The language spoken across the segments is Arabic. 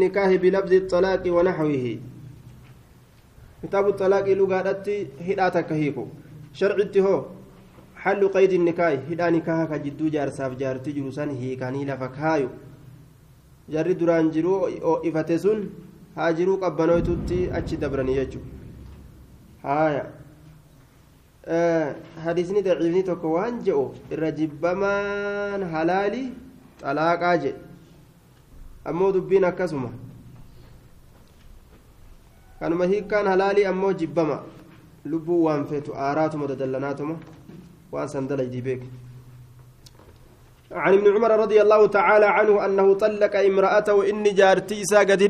النكاح بلفظ الطلاق ونحوه. كتاب الطلاق لغادتي هداتك هيكو شرعتي هو حل قيد النكاح. هدا نكاح كجدو جارساف جارتي جلوسان هيكاني لفكايو جاري دران جرو أو افتسون هاجرو قبنويتوتي اچي دبرني يجو هايا. حديثني ضعيفني توكو وان جئو الرجبمان حلالي طلاقا جئ ammoo dubbiin akkasuma kanuma hiikkaan halaalii ammoo jibbama lubbuu waan feetu aaraatuma dadallanaatuma waan san dalaydii beek عن ابن عمر رضي الله تعالى عنه أنه طلق امرأته إني جارتي إسا قد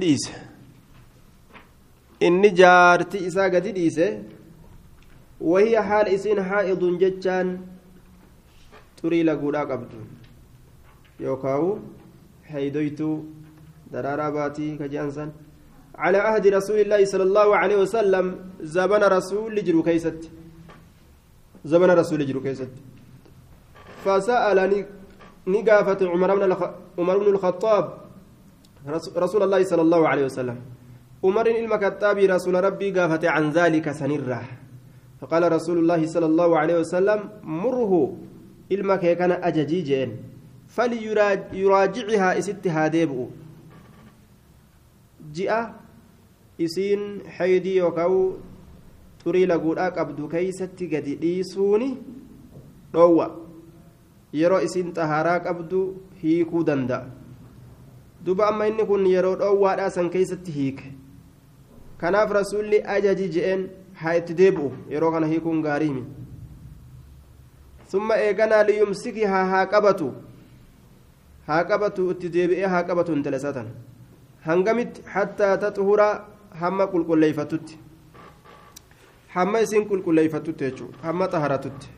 إني جارتي إسا قد وهي حال إسين حائض جتان تري لقولا قبض يوكاو حيدويتو درارا كجانسان على عهد رسول الله صلى الله عليه وسلم زبن رسول جرو كيست زبن رسول جرو كيست فسألني نقافة عمر بن عمر بن الخطاب رسول الله صلى الله عليه وسلم عمر المكتاب رسول ربي قافة عن ذلك سنره فقال رسول الله صلى الله عليه وسلم مره jeen. Falyuraajicihaa isitti haa deebi'u. Ji'a isiin haydii yookaan xurii laguudhaa qabdu keeysatti gadi dhiisuuni dhoowwa. Yeroo isiin xahaaraa qabdu hiikuu danda'a. Duba amma inni kun yeroo dhoowwaadhaa san keeysatti hiike. Kanaaf rasuulli ajaji je'een haa itti deebi'u yeroo kana hiikuun gaariimi summa eeganaa liyumsikihaa haa qabatu. Haa qabatu itti deebi'ee haa qabatu intala satan hangamitti hattaa taxuhura hamma qulqulleeyfatutti hamma isiin qulqulleeyfatutti jechuudha hamma xaharatutti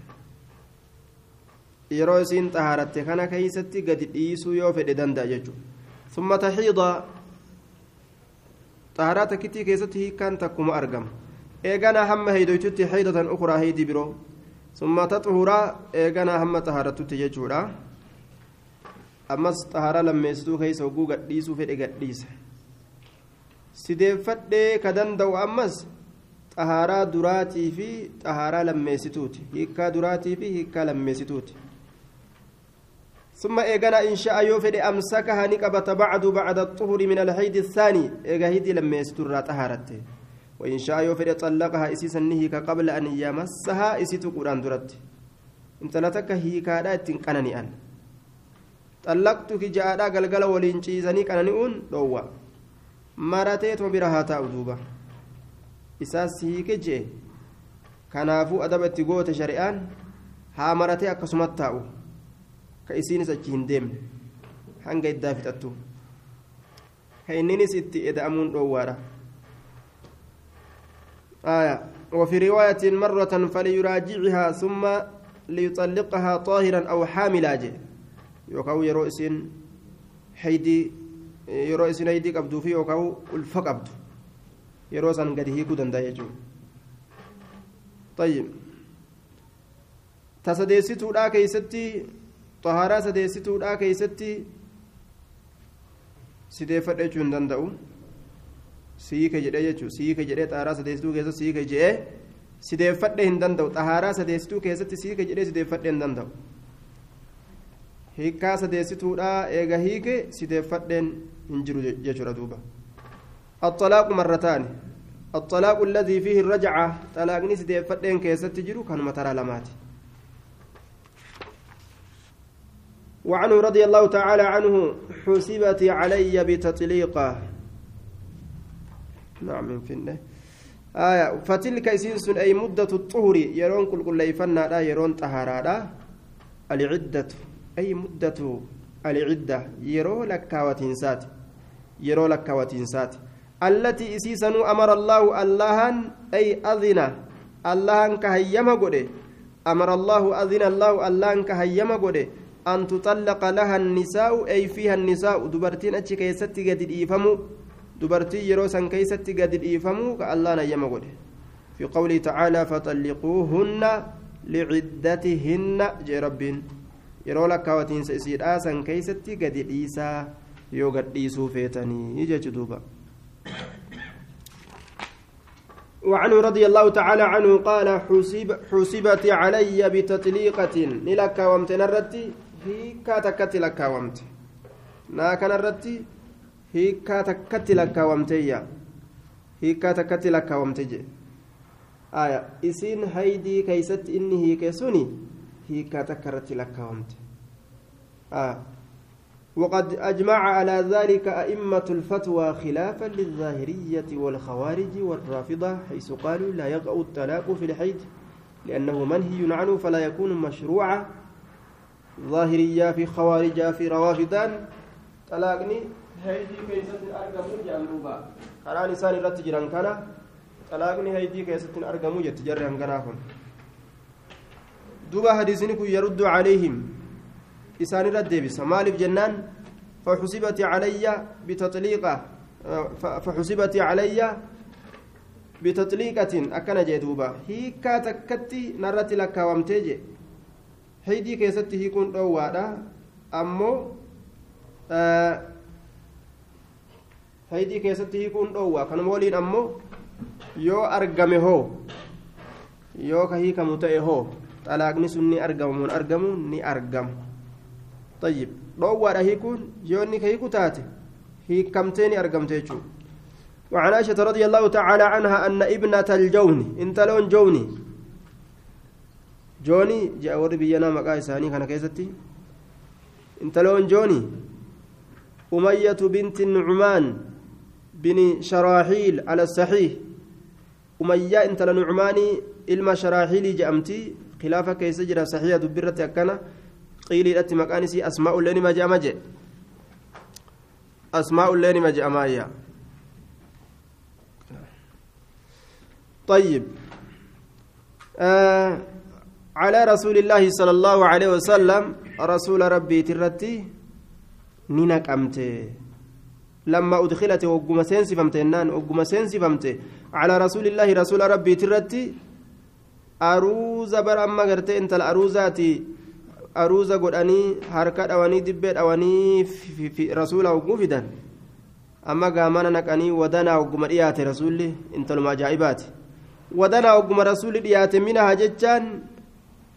yeroo isiin xaharatte kana keeysatti gadi dhiisuu yoo fedhe danda'a jechuudha summa taxiida xaharaa takkitii keessatti hiikkaan takkuma argama eeganaa hamma heeydoytutti heeydatan ukuraa heeydii biroo summa taxuhuraa eeganaa hamma xaharatutti jechuudha ammas xaharaa lammeessituu keessa hogguu gadhiisuu fedhe gadhiise sideeffadhee ka danda'u ammas xaharaa duraatii fi xaharaa lammeessituuti hiikkaa duraatii fi hiikkaa lammeessituuti ثم إيجانا إن شاء يوفد أمسكها نقبة بعد بعد الطهر من الحيد الثاني إيجاهيدي لما يستر طهارته وإن شاء يوفد طلقها إسيسا نهيك قبل أن يمسها إسيت قرآن درت انت لا تك هي كادات كنني طلقتك جاء قلقل ولين شيزني كنني jee kanaafuu adaba itti goote shari'aan haa maratee akkasumatti taa'u ka isiinis achi hin deemne hanga iddaa fixattu ka inninis itti eda'amuun dhoowwaadha آية وفي رواية مرة فليراجعها ثم ليطلقها طاهرا أو حاملا جي يوكاو يروئس حيدي yeroo isin haydii qabduu fi yookaan ulfa qabdu yeroo san gadi hiikuu danda'a jechuudha tayyib ta sadeessituudhaa keeysatti xahaaraa sadeessituudhaa keeysatti sideeffadha jechuu hin danda'u siike jedhee jechuudha siike jedhee xahaaraa sadeessituu keessatti siike jedhee sideeffadhe hin danda'u xahaaraa sadeessituu keessatti siike jedhee sideeffadhe hin danda'u hiikkaa sadeessituudha eega hiike sideeffadheen hin jiru jechuudha duuba. الطلاق مرتان الطلاق الذي فيه الرجعة طلاق نسدي فدين كيست جرو كان مترى لمات وعنه رضي الله تعالى عنه حسبت علي بتطليقه نعم فنه آية فتلك سنس أي مدة الطهر يرون كل كل يفنى يرون طهارا العدة أي مدة العدة؟ يرو لكاوتينسات يرو لكاوتينسات التي إسيسنو أمر الله اللهن أي أذن. اللهن كهيما قده. أمر الله أذن الله اللهن كهيما قده. أن تطلق لها النساء أي فيها النساء. دبرتين أتش كيستي قد إيفمو. دبرتي يرو سن كيستي قد إيفمو كالله نيما قده. في قوله تعالى فطلقوهن لعدتهن جي ربين. Yeroo lakkaawatiinsa isiidhaa san keeysatti gadi dhiisaa yoo gadhiisuu feetanii jechu duuba. وعنه رضي الله تعالى عنه قال حسب حسبت علي بتطليقة نلك ومت نرتي هيكا تكت لك ومت ناك نرتي هيكا تكت لك ومتيا هيكا تكت لك ومتجي آية. إسين هيدي كيست إني هيك سني آه. وقد أجمع على ذلك أئمة الفتوى خلافا للظاهرية والخوارج والرافضة حيث قالوا لا يقع الطلاق في الحيض لأنه منهي عنه فلا يكون مشروعا ظاهرية في خوارج في روافدان طلاقني. هيدي كيسة أرقمو جامروبا كراني ساني رت جران كان طلاقني هيدي كيسة أرقمو جتجران كنافن يرد عليهم إسان رد بس مالف جنان فحسبت علي بتطليقة فحسبت علي بتطليقة أكن جدوبا هي كاتكتي نرت لك وامتجي هيدي كيست هي كون دوادا أمو آه هيدي كيست هي كون دوا كان مولين أمو yoo argame hoo yoo ka hiikamu ta'e hoo sun ni argamu mun argamu ni argamu. طيب hiikuun yoo inni ka hiiku taate hiikamteeni argamte jechuudha. وعن عائشة رضي الله تعالى عنها أن ابنة الجون انت لون جوني جوني جاء ورد بينا مقا إساني كان كيستي انت لون جوني أمية بنت النعمان بن شراحيل على الصحيح أمية انت لنعماني إلما شراحيل جأمتي خلافة كيس جرى صحيحة دبرت أكنا qiiliidhatti maqaan isii asmaa'ullee nima je'ama jedhe asmaa'ullee nima je'amaayya طيب. آه على رسول الله صلى الله عليه وسلم رسول ربي ترتي نينك أمتي. لما أدخلت وقم سينسي فمتنان وقم سينسي فمتي. على رسول الله رسول ربي ترتي أروز بر أما قرتي أنت الأروزاتي aruuza godhanii harka dhawanii dibbee dhawanii rasuula hogguu fidan amma gaamana naqanii wadanaa hogguma dhiyaate rasuulli intaluma ajaa'ibaati wadanaa hogguma rasuulli dhiyaate minaha jechaan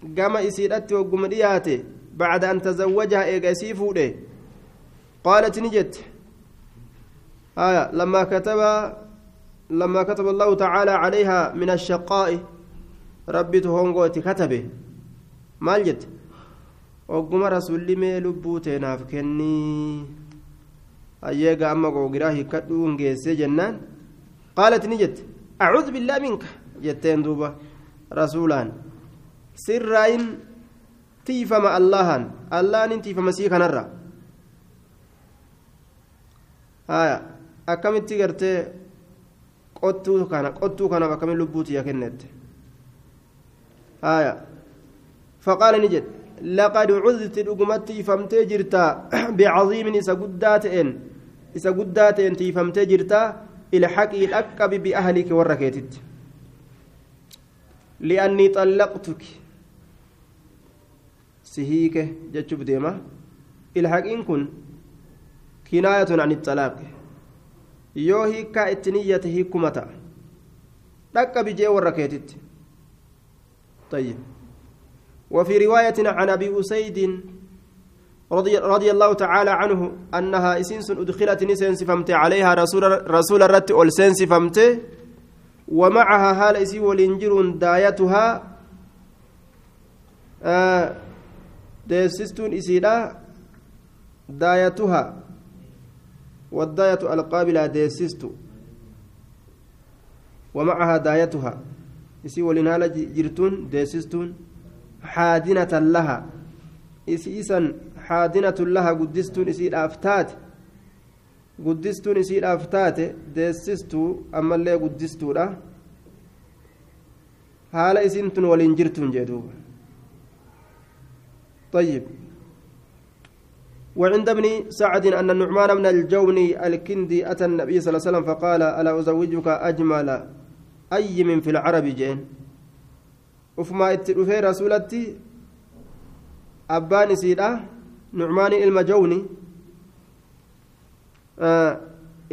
gama isiidhatti hogguma dhiyaate bacda an tazawwajaha eega isii fuudhe qaalat ni jette آية لما كتب لما كتب الله تعالى عليها من الشقاء rabbitu itti katabe. Maal jette? Ogguma rasulli mee lubbuu teenaaf kennii. Ayyeega amma googiraa hikkadhuu geessee jennaan. Qaalat ni jette. Acuudhu billaa minka jetteen duuba rasuulaan. Sirraayin tiifama allahan. Allahanin tiifama sii kanarra. Haya akkamitti gartee qottuu kana qottuu kanaaf akkamin lubbuu tiyya kennette? Faqaala ni jedhe لقد عذت دغمتي فمتي جرتا بعظيم إسا قداتين إسا قداتين تيفمتي جرتا إلى حقي الأكب بأهلك وركيتت. لأني طلقتك. سهيك جتشوف ديما. إلى حقين كن كناية عن الطلاق. itti niyyate hiikkumata dhaqqa bijee warra keetitti طيب. وفي رواية عن أبي أسيد رضي, رضي الله تعالى عنه أنها إسنس أدخلت نسين فمت عليها رسول رسول الرت ألسنس فمت ومعها هال إسي ولنجر دايتها آه ديسستون إسيلا دايتها والداية القابلة ديسستو ومعها دايتها إسي ولنال جرتون ديسستون حادنة لها إسيسا حادنة لها قدستون إسيد أفتات قدستون إسيد أفتات ديسستو أما اللي قدستو لا حال إسنتون ولنجرتون جدوب طيب وعند ابن سعد أن النعمان بن الجوني الكندي أتى النبي صلى الله عليه وسلم فقال ألا أزوجك أجمل أي من في العرب جين. dhufee rasuulatti abbaan isiidha nucmaanii ilma jawni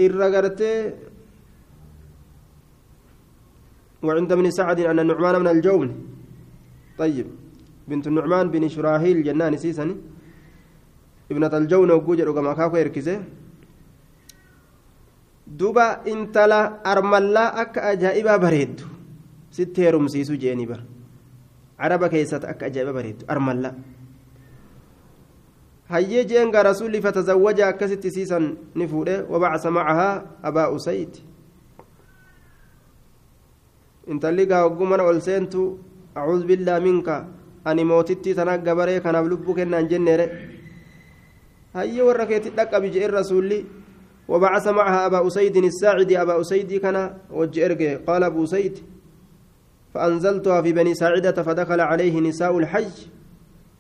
irra gartee وعند ابن سعد أن النعمان من الجون. طيب بنت النعمان بن شراهيل جنان سيسني. ابنة الجون وجوجر كما كاكو يركزه duba intala armallaa akka ajaa'ibaa bareeddu. Sitti heerumsiisu jeeni bar araba keessatti akka ajaa'iba bareeddu. Armallaa. Hayyee jeenga rasuulli fatazawwaja akkasitti siisan ni fuudhe. Wabacasa macahaa abaa usayd. Intalli gaa mana ol seentu acuuz billaa minka ani mootittii tana gabaree kanaaf lubbuu kennaan jenneere hayyee warra keetti dhaqqabi je'en rasuulli وبعث معها أبا أسيد الساعدي أبا أسيد كان إرجع قال أبو أسيد فأنزلتها في بني ساعدة فدخل عليه نساء الحج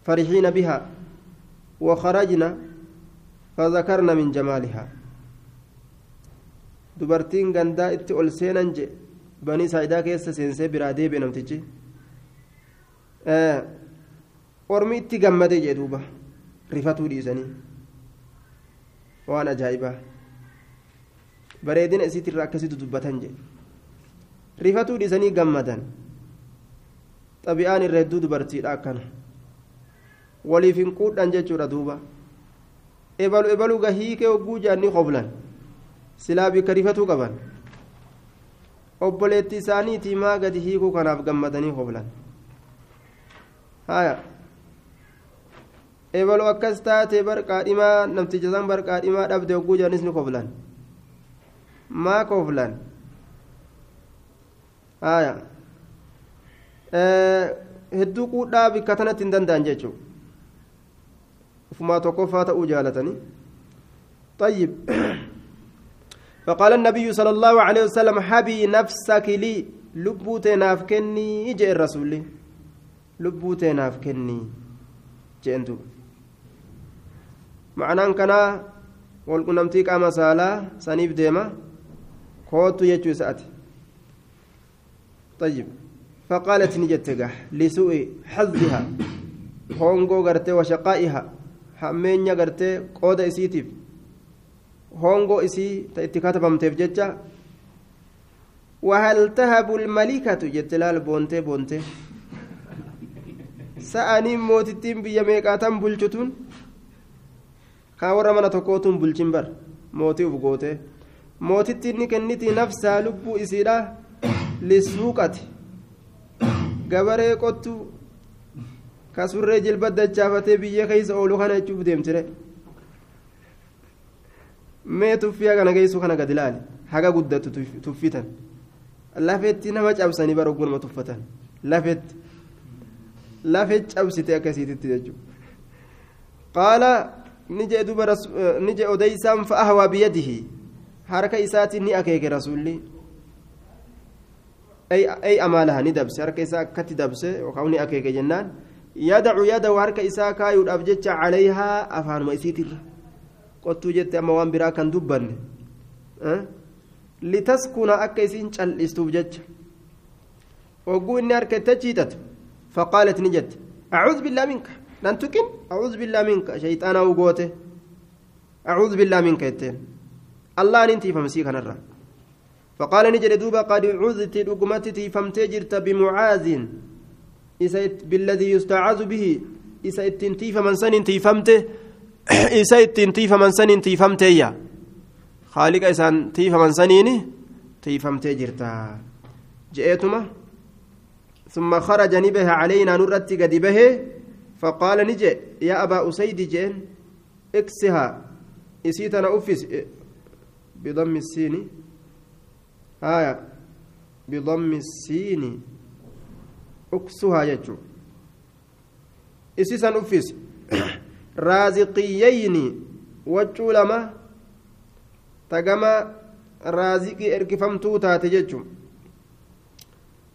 فرحين بها وخرجنا فذكرنا من جمالها je banii saayidaa keessa seensee biraa deebi'e namtichi ormi itti gammade jee duuba rifatuu dhiisanii waan ajaa'ibaa bareedina isiitirraa akkasitti dubbatan jedhe rifatuu dhiisanii gammadan xabi'aan irra hedduu dubartiidha akkana waliif hin quudhan jechuudha duuba ebalu ebalu gahiikee hogguu jaanni qoblan silaa bikka rifatuu qaban obboleetti isaaniitii maa gadi hiikuu kanaaf gammadanii qoblan haya ebalu akkas taate barqaadhimaa namticha san barqaadhimaa dhabde hogguu jaanis ni qoblan maa koflan haya hedduu quudhaa bikka tanatti hin danda'an jechuudha ufumaa tokkoffaa ta'uu jaalatanii طيب فقال النبي صلى الله عليه وسلم حبي نفسك لي لبوت نافكني جاء الرسول لبوت نافكني جندو معنى كان والقنمتي قام سالا سنيف ديما كوتو يجو سأتي طيب فقالت نجتك لسوء حظها هونغو غرتي وشقائها hammeenya gartee qooda isiitiif hongoo isii ta itti katabamteef jecha wahal tahabu lmalikatu jette laal boontee boontee sa'aniin mootittiin biyya meeqaatan bulchutun kaa warra mana tokkootuun bulchin bar mootii uf gootee mootittiin ni kenniti nafsaa lubbuu isiidha. Lisuuqati gabaree qottu kasurree jilba dachaafatee biyya keessa oolu kana jechuuf deemtire. Mee tuffiyaa kana geessu kana gad ilaali haga guddatu tuffitan. Lafetti nama cabsanii bara oggunuma tuffatan. Lafetti. Lafe cabsite akkasiititti jechuudha qaala ni jee duba ni jee odeysaan fa'ahawaa biyyadihi harka isaatiin ni akeeke rasuulli ay amaalaha ni dabse harka isaa akkatti dabse yookaan ni akeeke jennaan yadacu yadahu harka isaa kaayuudhaaf jecha calayhaa afaanuma isiitirra qottuu jette amma waan biraa kan dubbanne litaskuna akka isiin cal'istuuf jecha hogguu inni harka itti achiitatu faqaalat ni jette acuudhu billaa minka nan tuqin acuudhu billaa minka shayxaana ugoote acuudhu billaa minka jetteen nin tiifamsii kanarra فقال نجد دوبا قد عذت رقمتي تيفمتي جرت بمعاذ. بالذي يستعاذ به. إسا التنتيف من سن تيفمته إسا التنتيف من سن تيفمته يا. خالق إسان تيف من سنين تيفمته جرتا. جئتما. ثم خرج نبه علينا نرتي قد به. فقال نجي يا أبا أسيد جين اكسها. إسيتنا أفس. بضم السين آية بضم السين jechuun isisan uffisi raaziqiyyayni waccuu lama tagama raaziqii ergifamtuu taate jechuun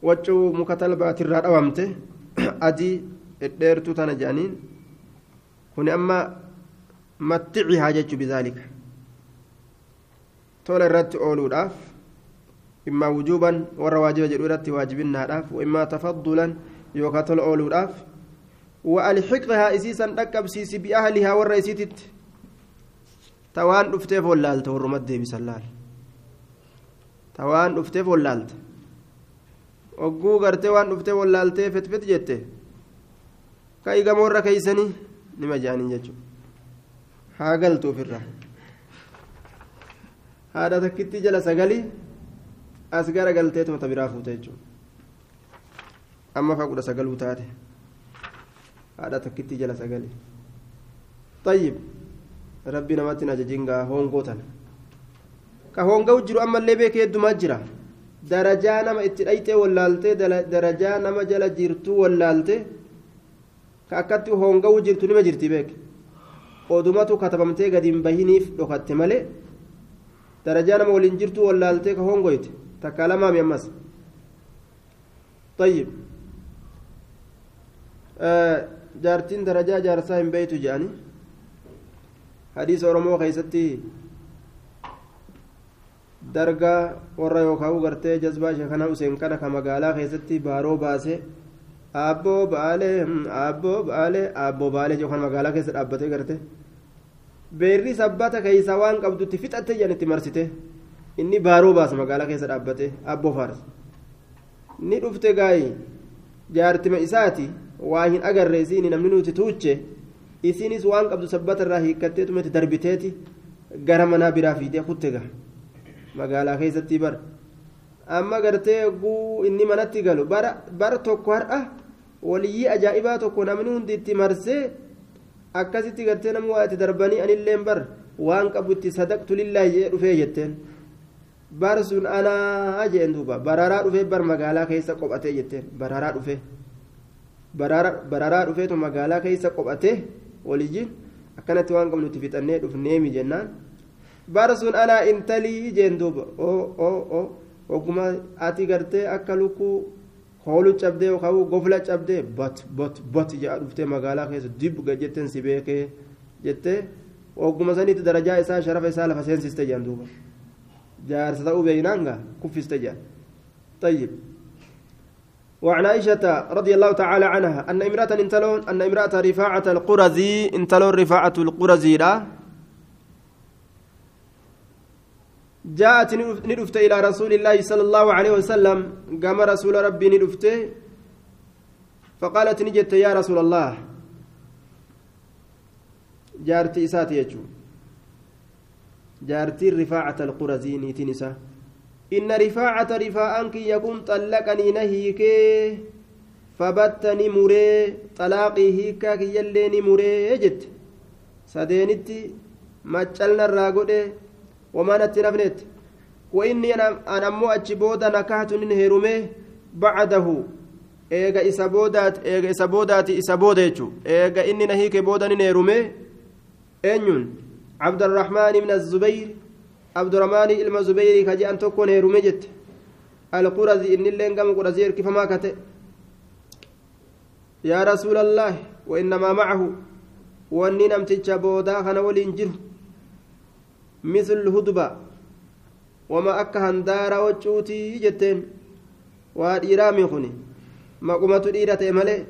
waccuu muka talbaatirraa dhawamte adii dhedheertuu tana jedhaniin kuni amma matticihaa jechuu bizaalika tola irratti ooluudhaaf ورا واجب جدورة واجبنا داف وإما تفضلا يوكا تل أولو داف وألحقها إسيسا ركب سيسي بأهلها ورا إسيتت tawaan dhufteef wallaalte warrumat deebisan laal tawaan dhufteef wallaalte ogguu gartee waan dhuftee wallaaltee fetfet jette ka'i gamoorra keeysanii nima je'aniin jechuudha haa galtu ofirra haadha takkitti jala sagali as gara galteetuma ta biraa fuute jechuudha. Amma faa kudha sagaluu taate. Haadha takkitti jala sagali tayyib. Rabbi namatti ajajingaa hoongoo tana. Ka hoongaa jiru ammallee beekee heddumaa jira. Darajaa nama itti dhayxee wallaaltee darajaa nama jala jirtuu wallaaltee ka akkatti hoongaa jirtu nima jirti beek odumatu katabamtee gadi hin bahiniif dhokatte malee. Nama waliin jirtuu wallaaltee ka hongoyte takka lamaami ammas طيب آه jaartiin darajaa jaarsaa hin beeytu jedhanii hadiisa oromoo keeysatti dargaa warra yookaan gartee jazbaa sheekana useen kana ka magaalaa keessatti baaroo baase aabboo baalee aabboo baalee aabboo baalee yookaan magaalaa keessa dhaabbatee garte beerri sabbata keeysa waan qabdutti fixatte jedhanitti marsite. Inni baaroo baasa magaalaa keessa dhaabbatee aabboo faarsa. Ni dhufte gaayi. Jaartima isaati waa hin agarreesiini namni nuti tuuche isinis waan qabdu sabbata irraa hiikkattee tumete darbiteeti gara manaa biraa fiidee kutte gaa. Magaalaa keessatti bar amma gartee guu inni manatti galu bara tokko har'a waliyyii ajaa'ibaa tokko namni hundi itti marsee akkasitti gartee namni waa itti darbanii anilleen bar waan qabu itti sadaqtu lillaahi jee dhufee jetteen bar sun anaa jeen duuba bararaa dhufee bar magaalaa keessa qophatee jetteen bararaa dhufee bararaa dhufeetu magaalaa keessa qophatee waliyyiin akkanatti waan qabnu itti fixannee dhufneemi jennaan bara sun anaa intalii jeen duuba oo oguma ati gartee akka lukkuu hoolu cabdee yookaan gofla cabdee bot bot bot jedha dhuftee magaalaa keessa dibga jetteen si beekee jettee oguma sanitti darajaa isaa sharafa isaa lafa seensiste jedhan duuba jaarsa ta'uu beeynaan gaa kuffiste jedhan طيب وعن عائشة رضي الله تعالى عنها أن امرأة انتلون أن امرأة رفاعة القرزي انتلون رفاعة القرزي لا جاءت ندفت إلى رسول الله صلى الله عليه وسلم قام رسول ربي ندفت فقالت نجت يا رسول الله جارتي إساتي يجو جارتي رفاعة القرزي نيتي إن رفاعة رفاعانك يكون طلقني نهيك فبتني مري طلاقي هيكا يليني مري جت سدينتي ما تشلنا الراغودي وما نتنفنت وإني أنا أمو أجبودا نكحت نهرمه بعده eega isa boodaati eega isa boodaati isa booda jechuun eega inni na hiike booda ni neerume eenyuun abdurrahmaan ibn zubayr abdurrahmaanii ilma zubayrii ka je'an tokko neerume jette alqurazi innilleen gama qurazii erkifamaa kate yaa rasuulallaahi wa innamaa macahu wanni namticha boodaa kana waliin jiru مثل الهدبة. وما أكا هندارا وجوتي جتين. وإيرامي خني ما قمت إيرة ملي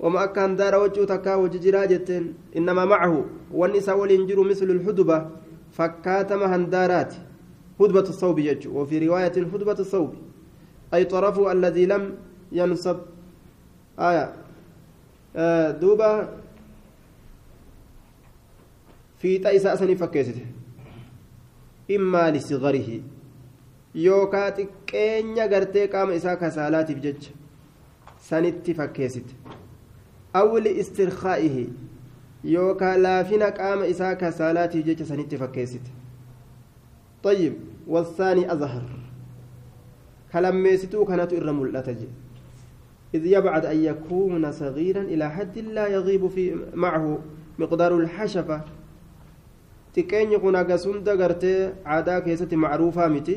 وما أكا هندارا وجوتا كا وججرا جتين. إنما معه. والنساء والإنجر مثل الهدبة. فكاتم هندارات. هدبة الصوب يجو. وفي رواية هدبة الصوب. أي طرفه الذي لم ينصب. آية. آه دوبا isaa sanii fakkeessite immaa lisigarihi yookaa xiqqeenya gartee qaama isaa kasaalaatiif jecha sanitti fakkeessite awli istirkhaa'ihi yookaa laafina qaama isaa kasaalaatiif jecha sanitti fakkeessite طيب والثاني أظهر كلميستو كانت إر ملأتج إذ يبعد أن يكون صغيرا إلى حد لا يغيب في معه مقدار الحشفة xiqqeenyi kun hagas hunda gartee aadaa keessatti macruufaa miti.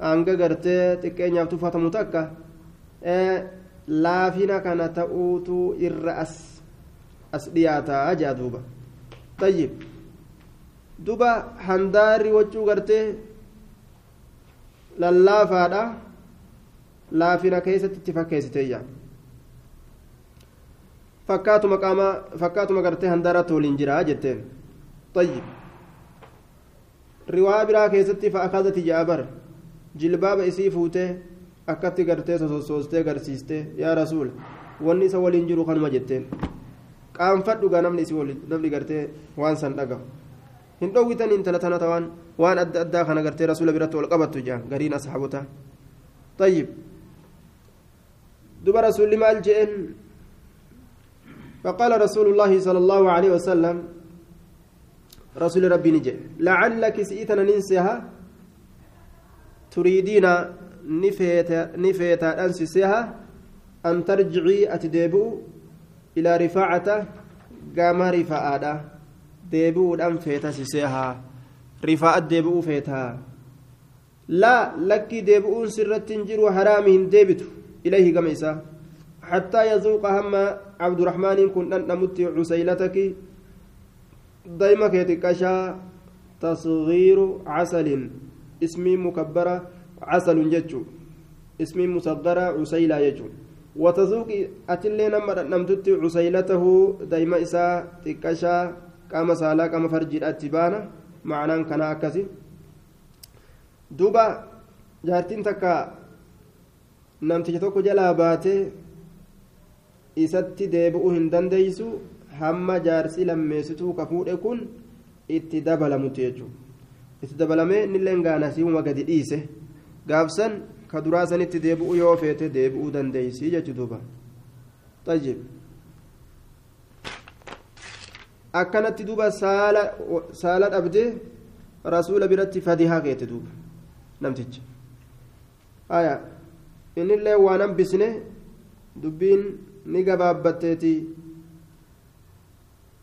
Hanga gartee xiqqeenyaaf tuffatamu takka. Laafina kana ta'uutu irra as as dhiyaataa jaa duuba. Tayyib. Duba handaarri wachuu gartee lallaafaadha laafina keessatti itti fakkeessiteeyya. Fakkaatuma qaama fakkaatuma gartee handaaratti waliin jiraa jetteen طيب riwaa biraa keessatti fa'aakazati jaabar jilbaaba isii fuutee akkatti gartee sosoostee agarsiistee yaa rasuula wanni isa waliin jiru kanuma jetteen qaanfadhugaa namni isii waliin namni gartee waan san dhagahu hin dhoowwitan intala tana tawaan waan adda addaa kana gartee rasuula biratti wal qabattu jaan gariin asxaabotaa طيب دب رسول مال جئن فقال رسول الله صلى الله عليه وسلم رسول ربي نجي. لعلك سئتنا ننسيها. تريدين نفيت نفيت أنسسها أن ترجعي أتديبو إلى رفاعة؟ قام رفاعة. ديبو أن فيت سسيها رفاعة ديبو فيتها لا لك ديبو سرة جرو حرامهم ديبتو. إليه قميسا حتى يذوق هم عبد الرحمن كن أن نمت عسيلتك. دايما كيتكشا تصغير عسل. اسمي مكبرة عسل جتشو. اسمي مصغرة عسيلة يجو وتذوق أتلي نمتت عسيلته. دايما إسا تكشا قام سالا قام فرج الأتبانة معنى كان أكسي دوبا جارتين تكا baatee isatti deebi'uu hin dandeeysu hamma jaarsi lammeessituu ka fuudhe kun itti dabalamutti jechuudha. Itti dabalamee innillee gaanasiiwuma gadi dhiise. Gaafsan ka duraa sanitti deebi'uu yoo feete deebi'uu dandeeysii jechu duuba. Xajib akkanatti duuba saala dhabdee rasuula biratti fadihaa keete duuba namtichi. Aya innillee waan hambisne dubbiin ni gabaabbatteeti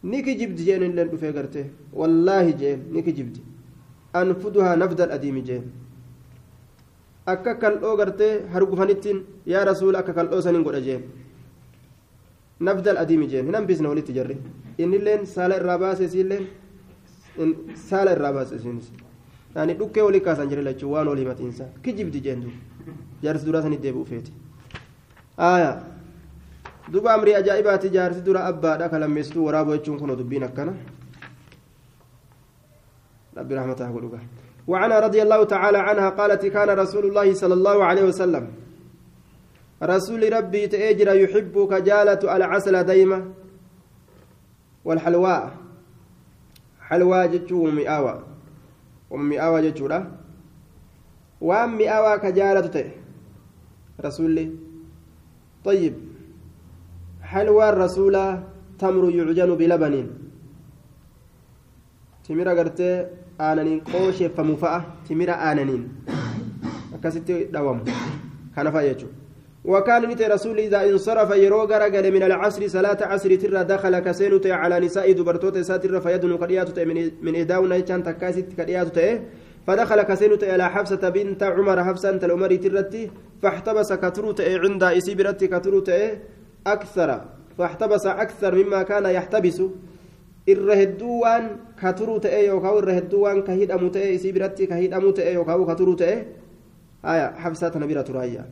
ni kijibdi jeen illee dhufee garte wallaahi jeen ni kijibdi anfuduhaa nafdal adiimi jeen akka kal'oo gartee hargufanittiin yaa rasuula akka kal'oo saniin godha jeen nafdal adiimi jeen hin hambisne walitti jarri innilleen saala irraa baase isiilleen saala irraa baase isiinis yani dhukkee walii kaasan jire lachuu waan wal himatiinsa kijibdi jeen duuba jaarsi duraa sanitti deebi'u feeti aayaa duba amrii ajaa'ibaati jaarsi dura abbaadha kalammeessituu waraaboo jechuun kun dubbiin akkana. ربي رحمته قلوبها وعنها رضي الله تعالى عنها قالت كان رسول الله صلى الله عليه وسلم رسول ربي تأجر يحبك جالة العسل دايما والحلواء حلوى جتشو ومئاوى ومئاوى جتشو ومئاوى كجالة تأ رسول طيب حلوى الرسول تمر يعجن بلبن؟ gartee aananiin qoosheeffamu fa'a timira aananiin akkasitti dhawamu kana fa'a jechuudha وكان نتي رسول إذا انصرف يرو غرغل من العصر صلاة عصر ترى دخل كسينو على نساء دبرتوت ساتر فيدن قريات من إداونا كان تكاسيت قريات فدخل كسينو على حفصة بنت عمر حفصة أنت الأمر ترتي. فاحتبس كتروت عند إسيبرتي كتروت أكثر فاحتبس أكثر مما كان يحتبس irra hedduu waan ka turuu ta'e yookaan irra hedduu waan ka hidhamu ta'e isii biratti ka hidhamu ta'e yookaan ka turuu ta'e haya habsaa tana bira turaayya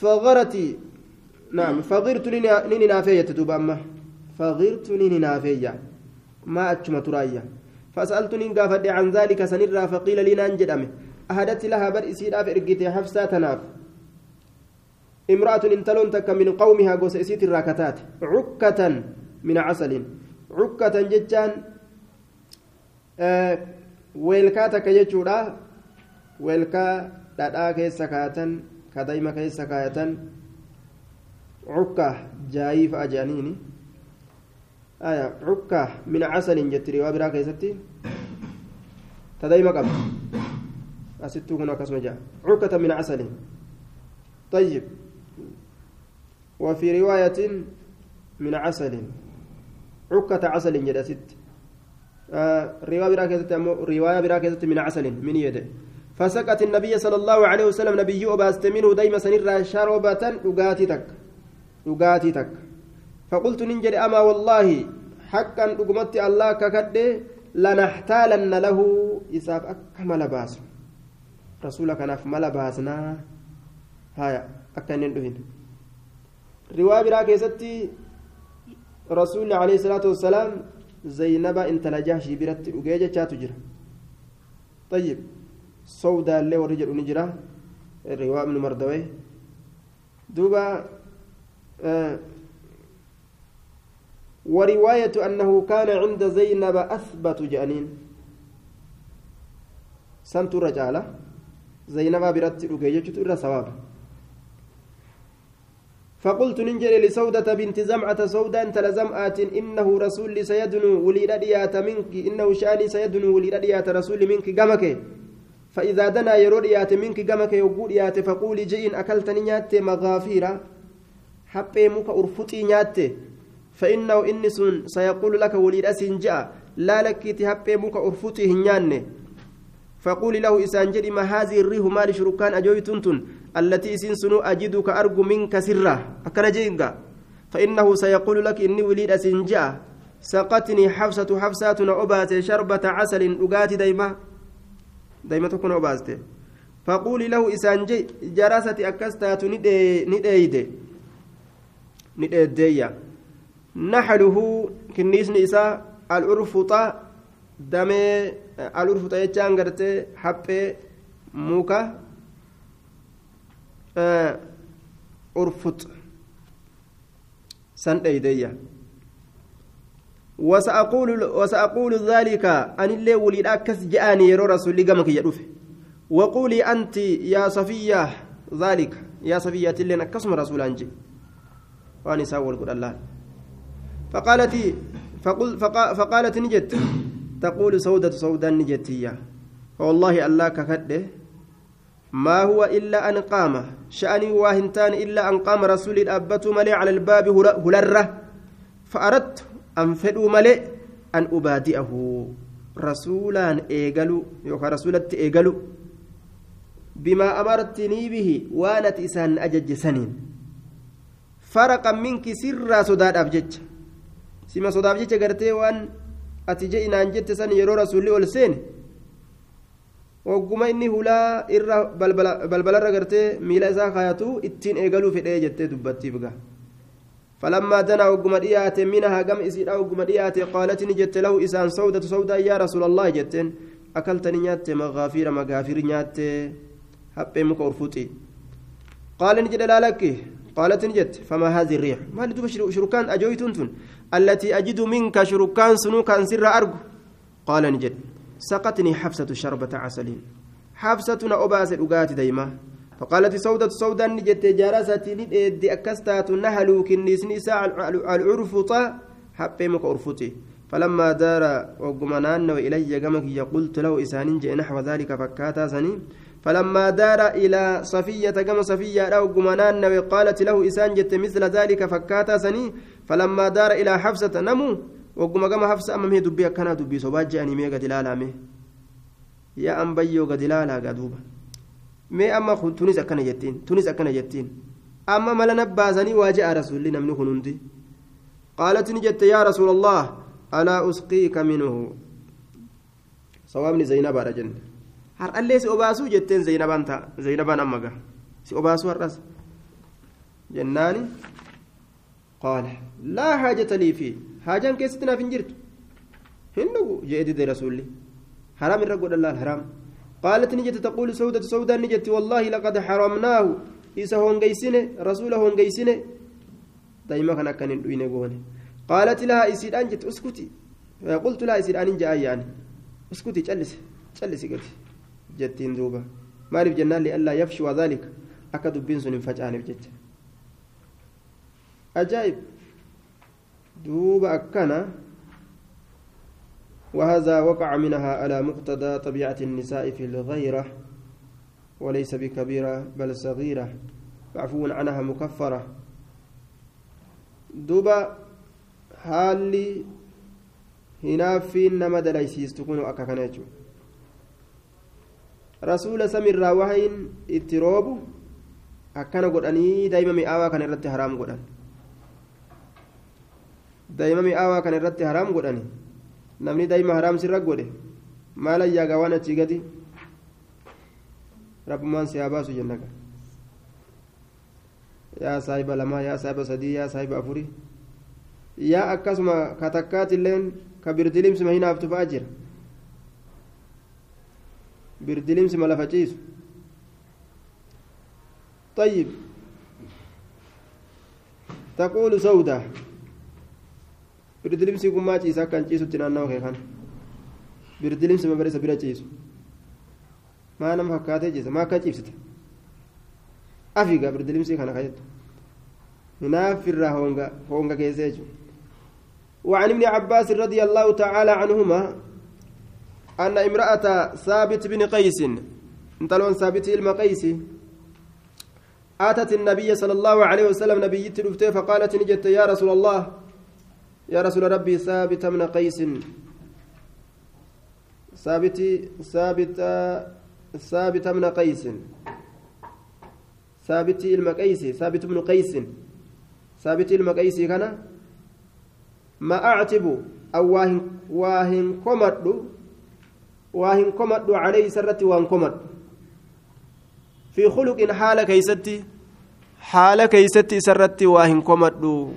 fagharati naam fagirtu ni ninaafee jette duuba amma fagirtu ni ninaafeeyya maa achuma turaayya فسألت نين عن ذلك سنرى فقيل لي نانجدم أهدت لها بر إسيراف إرقيتي حفصة تناف امرأة انتلون تك من قومها قوس إسيت الراكتات. عكة من عسل عكة جتان آه ويلكا ويلكا دادا كيسا كايتن كدايما كيسا كايتن عكة جايف أجانيني. آية عكة من عسل جتري. وابرا كيستي. تدايما قبل. أستو هنا كسم جاء عكة من عسل طيب. وفي رواية من عسل. عكة عسل جدا ست. آه رواية براكزة من عسل من يده فسكت النبي صلى الله عليه وسلم نبي أباست منه دايما سنرى شربة أغاتتك. أغاتتك. فقلت ننجل أما والله حقا أقمت الله ككد لنحتالن له. إساف أكمل باس رسولك نف مل باسنا هايا أكن رواية براكزة رسول عليه الصلاة والسلام intala jahshii biratti dhugee jechaatu jira. طيب سودا اللي ورجل نجرة الرواء من مردوي دوبا آه ورواية أنه كان عند زينب أثبت جانين سنت رجالة زينب برت رقيجة إرى سواب فقلت ننجل لسودة بنت زمعة سودة أنت لزمعة إنه رسول سيدنو ولي رديات منك إنه شأني سيدنو ولي رديات رسول منك قمك. فإذا دنا يروديات منك قمك يقول يات فقولي جئين أكلتني نيات مغافيرا. حبي مك أرفتي نيات. فإنه إنس سيقول لك ولي رسين جاء. لا لك تحبي مك أرفتي هنياني فقولي له إسان جدي ما هذه الريح مال شركان أجويتنتن التي إسين سنو أجدك أرجو منك سرة أكن جينك. فإنه سيقول لك إني وليد أسنجا سقتني حفصة حفصة أبات شربة عسل أقات ديما ديما تكون أبازت فقولي له إسانجي جراسة أكستات نديد نديد نحله كنيسني إساء العرفطة damee alurfuta jechaan gartee haphee urfut san dheeydeeyya وسأقول وسأقول ذلك أن اللي وليد أكس جاءني يرو رسول قمك يدوف. وقولي أنت يا صفية ذلك. يا صفية تلين أكسم رسول أنجي. وأني ساول قل الله. فقالت فقل فقالت نجت. تقول سودة سودة نجتية. والله الله ككده ما هو إلا أن قام. شأني واهنتان إلا أن قام رسول الأبة ملي على الباب هلرة. فأردت أن فدوا ملي أن أبادئه. رسولا إيقلوا يوكا رسولة إيقلوا بما أمرتني به وانت إسان أجج سنين. فرقا منك سر صداد أبجج سما صداد أبجج قرتي وان ati je inaan jette san yeroo rasuulli wagguma inni hulaa irra balbalarra gartee miila isaa kaayatu ittiin eegaluu fedhee jettee dubbattiif gaa فلما دنا وقم ديات منها قم إسيد أو قم ديات قالت نجت له إسان سودة سودة يا رسول الله جتن أكلتني نيات مغافير مغافير نيات حبي مكورفوتي قال نجد لا لك قالت نجت فما هذه الريح ما لدوب شركان أجويتون التي أجد منك شركان سنوكا سر أرجو قال نجد سقتني حفصة شربة عسل. حفصة أباس الأقات ديما فقالت سودة سودا نجد جارستي ندي أكستات نهلو كنيسني ساعة العرفطة حبي مك أرفطي فلما دار وقمنان وإلي قمك قلت له إسان نحو ذلك فكاتا سني. فلما دار إلى صفية كما صفية أو قمنان وقالت له إسان جت مثل ذلك فكاتا سني. فلما دار إلى حفصة نمو. وقم كما حفصة أمام هي دبي كان دبي صباج أني مي قد مي يا أم بيو قد لالا قدوبا مي أما تونس أكنا جتين تونس أكنا جتين أما ملا نبازني واجأ رسول الله من هنندي قالت نجت يا رسول الله ألا أسقيك منه صوابني زينب جنة har'allee si obaasuu jetteen zaynabaan ta'a zaynabaan amma gaha si obaasuu har'as. Jennaani qaala laa haajata lii fi haajaan keessatti naaf hin jirtu hin dhugu jee dide rasuulli haraam irra godhan laal haraam قالت نجت تقول سودة سودة نجت والله لقد حرمناه إذا هونجيسنه رسول هونجيسنه دايما كان كان يقولون قالت لها إسيد أنجت اسكتي قلت لها إسيد أن جاء يعني اسكتي جلس جلس قلت jettiin duuba maaliif jennaan li'allaa yafshuwa dhaalika akka dubbiin sun hin facaaneef jecha ajaa'ib duuba akkana وهذا وقع منها على مقتضى طبيعة النساء في الغيرة وليس بكبيرة بل صغيرة. معفو عنها مكفرة. دوبا هالي هنا في نما دليسيس تكون أكاكناتشو rasuula samiirraa wahayin itti roobu akkana godhanii daa'ima mi'aawaa kana irratti haraam godhan daa'ima mi'aawaa kana irratti haraam godhani namni daa'ima haraam sirra godhe maal ayyaagaa waan achii gadi rabbumaan si haa baasu jenna yaa saahiba lamaa yaa saahiba sadii yaa saahiba afurii yaa akkasuma katakkaatiilleen كبردلمس ما هنا أفتفاجر بردلمس ما لفتيس طيب تقول سودة بردلمس يقوم ما تيسا كان تيسو تنانو كيخان بردلمس ما بريسا بلا تيسو ما نم فكاتي جيسا ما كتيبسته أفيقا بردلمس كان خيط هنا في الرهونغا هونغا كيسيجو وعن ابن عباس رضي الله تعالى عنهما أن امرأة ثابت بن قيس انطلون ثابت المقيس أتت النبي صلى الله عليه وسلم نبي تلفته فقالت نجت يا رسول الله يا رسول ربي ثابت بن قيس. ثابت ثابت ثابت بن قيس. ثابت المقيس ثابت بن قيس. ثابت المقيس كان ما أعتب أو واهن واهن كمدو واهن كمدو عليه سرت وان كمد في خلق حال كيستي حال كيستي سرت واهن كمدو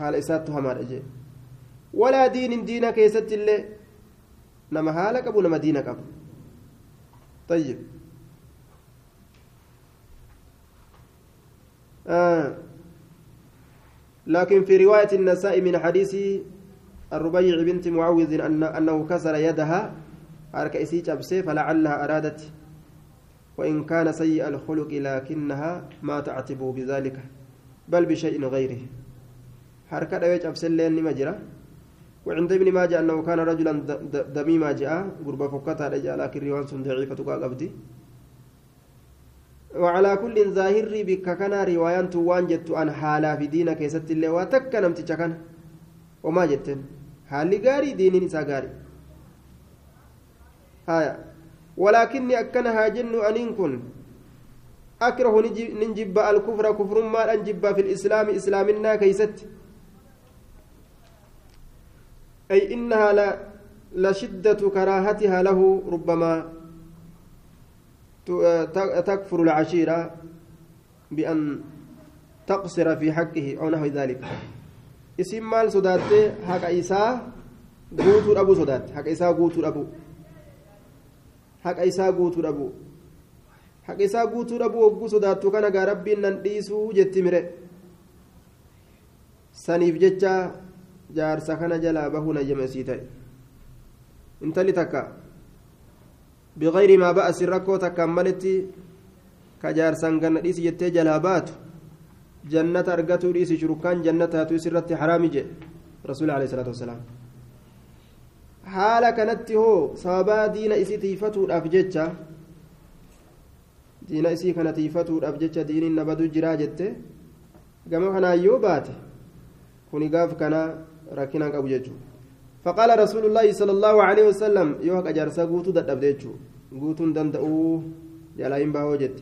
إسات همار أجي. ولا دين دين كيستي اللي نما حالك أبو نما دينك أبو. طيب. آه. لكن في رواية النساء من حديث الربيع بنت معوذ أن أنه كسر يدها أركئسي جبسي فلعلها أرادت. وإن كان سيء الخلق لكنها ما تعتب بذلك بل بشيء غيره. حركة دويج أبسلين مجرى وعند ابن ماجه أنه كان رجلا دميما جاء قرب فكتها لكن رواية ضعيفة قبدي وعلى كل ظاهر بك كان روايان توان جت أن حالا في دينك يست الله وتك نمت وما جتن حالي غاري دين نسا غاري هايا ولكني أكنها جن أنين كن أكره ننجب الكفر كفر ما أنجب في الإسلام إسلامنا كيست أي إنها لشدة كراهتها له ربما تكفر العشيرة بأن تقصر في حقه أو نحو ذلك. إسم مال صدات حق إيسا قوتو أبو صدات حق إيسا قوتو أبو حق إيسا قوتو أبو حق إيسا قوتو أبو وقو صدات كان ربي ننديسو جتمرة. saniif jecha jaarsa kana jalaa bahuu na jemesii ta'e intalli takka بغير ما بأس الركو تكملت كجارسان جنة ديس جتة جلابات جنة أرجتو ديس شركان جنة هاتو سرت حرامي جي رسول عليه الصلاة والسلام haala kanatti hoo sababaa diina isii tiifatuudhaaf jecha diina isii kana tiifatuudhaaf jecha diiniin nabadu jiraa jette gama kanaan yoo baate kuni gaaf kana rakkinaan qabu jechuudha. فقال رسول الله صلى الله عليه وسلم يوهك أجارسا قوتو ددبديتشو قوتون دندأوه جلاين باوجت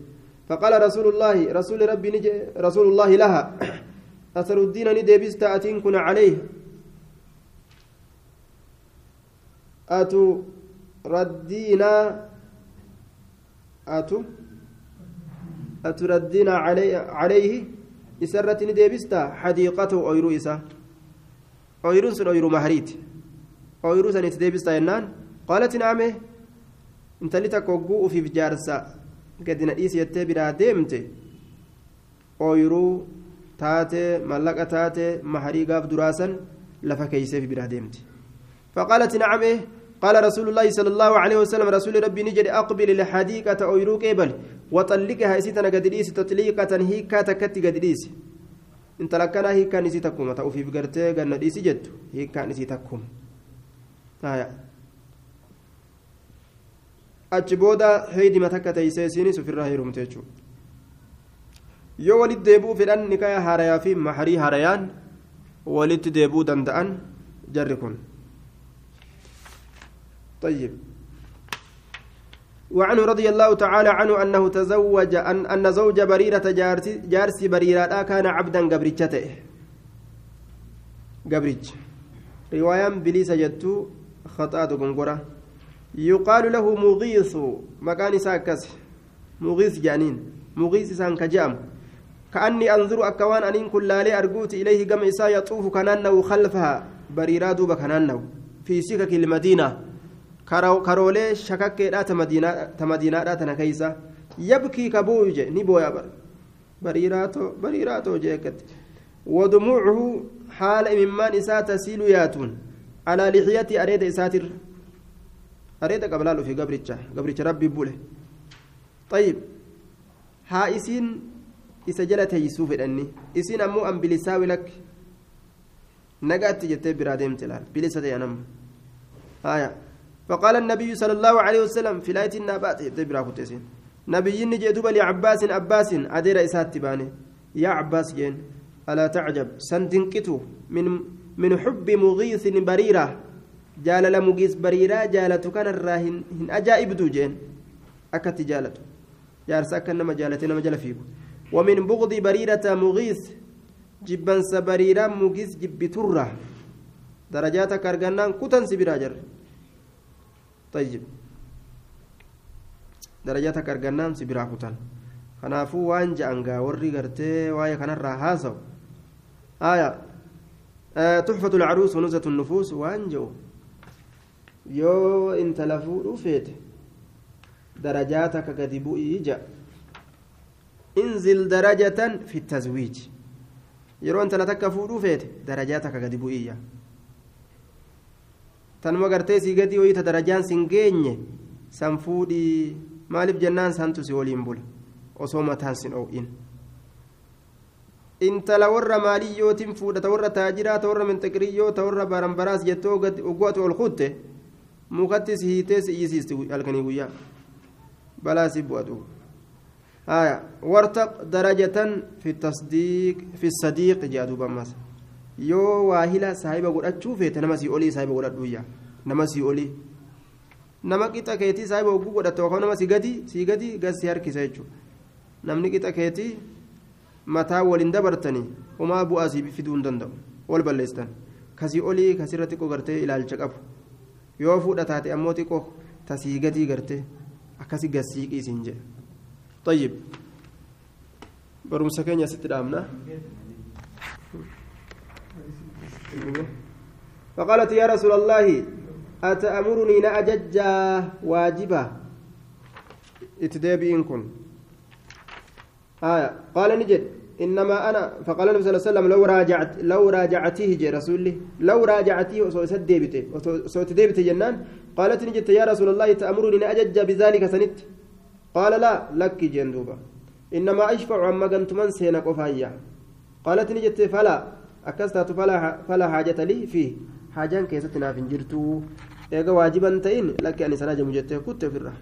فقال رسول الله رسول ربي نجي رسول الله لها أثر الدين ندبست تأتين كن عليه أتو ردينا أتو أتردين علي عليه إسرة ندبست حديقته أيرو إسا أيرو سن أيرو مهريت ooyiruu sanitti deebista jennaan qaalati naame intalli takka hogguu ufiif jaarsa gadi na dhiisi jettee biraa deemte ooyiruu taate mallaqa taate maharii gaaf duraasan lafa keeyseef biraa deemte فقالت نعم قال رسول الله صلى الله عليه وسلم رسول ربي نجد أقبل الحديقة أو يروك إبل وطلقها إسيتنا قد ديس تطليقة هيكا تكتي قد ديس انت لكنا هيكا نسيتكم تأوفي بقرتي قد نديس جد هيكا نسيتكم achi booda heydima takka teeysee isiinis ofirraa heerumte jechuudha yoo walitti deebi'uu fedhan nikaya haarayaa fi maharii haarayaan walitti deebi'uu danda'an jarri kun طيب وعنه رضي الله تعالى عنه أنه تزوج أن, أن زوج بريرة جارسي بريرة كان عبدا قبرجته. قبرج. رواية بليسة جتو خطأ دغنغرة يقال له مغيث مكان ساكس مغيث جانين. مغيث سان كجام. كأني أنظر أكوان أن كل لالي أرجوت إليه كما إسا يطوف كنانه خلفها. بريرا دوب كنانه. في سكك المدينة. Karoolee shakakkeedhaa ta madiinaadhaa tana keeysa. Yabkii kabuu je ni booya bar. Bariiraatoo bariiraatoo je ekkatti. ودموعه حال ممن إساء تسيل ياتون على لحية أريد إساتر أريد قبل في قبرتش قبرتش ربي بوله طيب ها إسين إسجلت يسوف الأني إسين أمو أم بلساوي لك نقات جتة برادم تلال بلسة ينم آية فقال النبي صلى الله عليه وسلم في لاية النبات تبرا كتسين نبي نجدوب لعباس عباس أدير إسات تباني. يا عباس جين ألا تعجب؟ سنتنكتو من من حب مغيث بريرة. جالل مغيث بريرة جالت كان الراهن هن أجائب جين. أكت جالت جارس أكن نما جالت نما جل فيكو. ومن بغض بريرة مغيث جبن سبريرة مغيث جب ترة درجاتك أرجنان كتن سبراجر طيب. درجاتك أرجنان سبرا كتن kanaafuu waan je'angaa warri gartee waa'ee kanarraa haasawu آية. آه تحفة العروس ونزة النفوس وانجو يو انت لفو فيت درجاتك قد بؤيجا انزل درجة في التزويج. يرو انت لتك فودو فيت درجاتك قد بؤيجا tanuma gartee sii gadi wayita darajaan sin geenye san fuudhii maaliif jennaan santu si waliin bula osoo mataan sin oo'in intala warra maaliyyootiin fuudhata warra taajiraa ta warra minxiqiriyyoo ta warra baranbaraas jettoo oggooti ol kutte mukatti si hiitee si iyyisiisti halkanii guyyaa balaa si bu'atu haya wartaq darajatan fi tasdiiq fi sadiiq jea duuba ammas yoo waahila saahiba godhachuu feete nama sii olii saahiba godhadhuyya nama sii olii nama qixa keetii saahiba ogguu godhatte yookaan nama si gadi sii gadi gas si harkisa jechuudha namni qixa keetii mataa waliin dabartanii homaa bu'aa sii fiduu hin danda'u wal balleessitan kasii olii kasirra xiqqoo gartee ilaalcha qabu yoo fuudha ammoo xiqqoo tasii gadii gartee akkasii gasiiqii siin jedhe طيب برمسا كينيا ست دامنا فقالت يا رسول الله أتأمرني نأجج واجبا اتدابي إن كن آية. قال نجد إنما أنا فقال النبي صلى الله عليه وسلم لو راجعت لو راجعتيه جي رسولي لو راجعتيه ديبته جنان. قالت نجد يا رسول الله تأمرني نأجج بذلك سنت؟ قال لا لك جندوبا إنما أشفع عما قنت من سينك قالت نجد فلا. أكستات فلا فلا حاجة لي فيه حاجة كيستنا في جرتو إيجا واجبا تين لك أن سناجم جته كنت في الرحم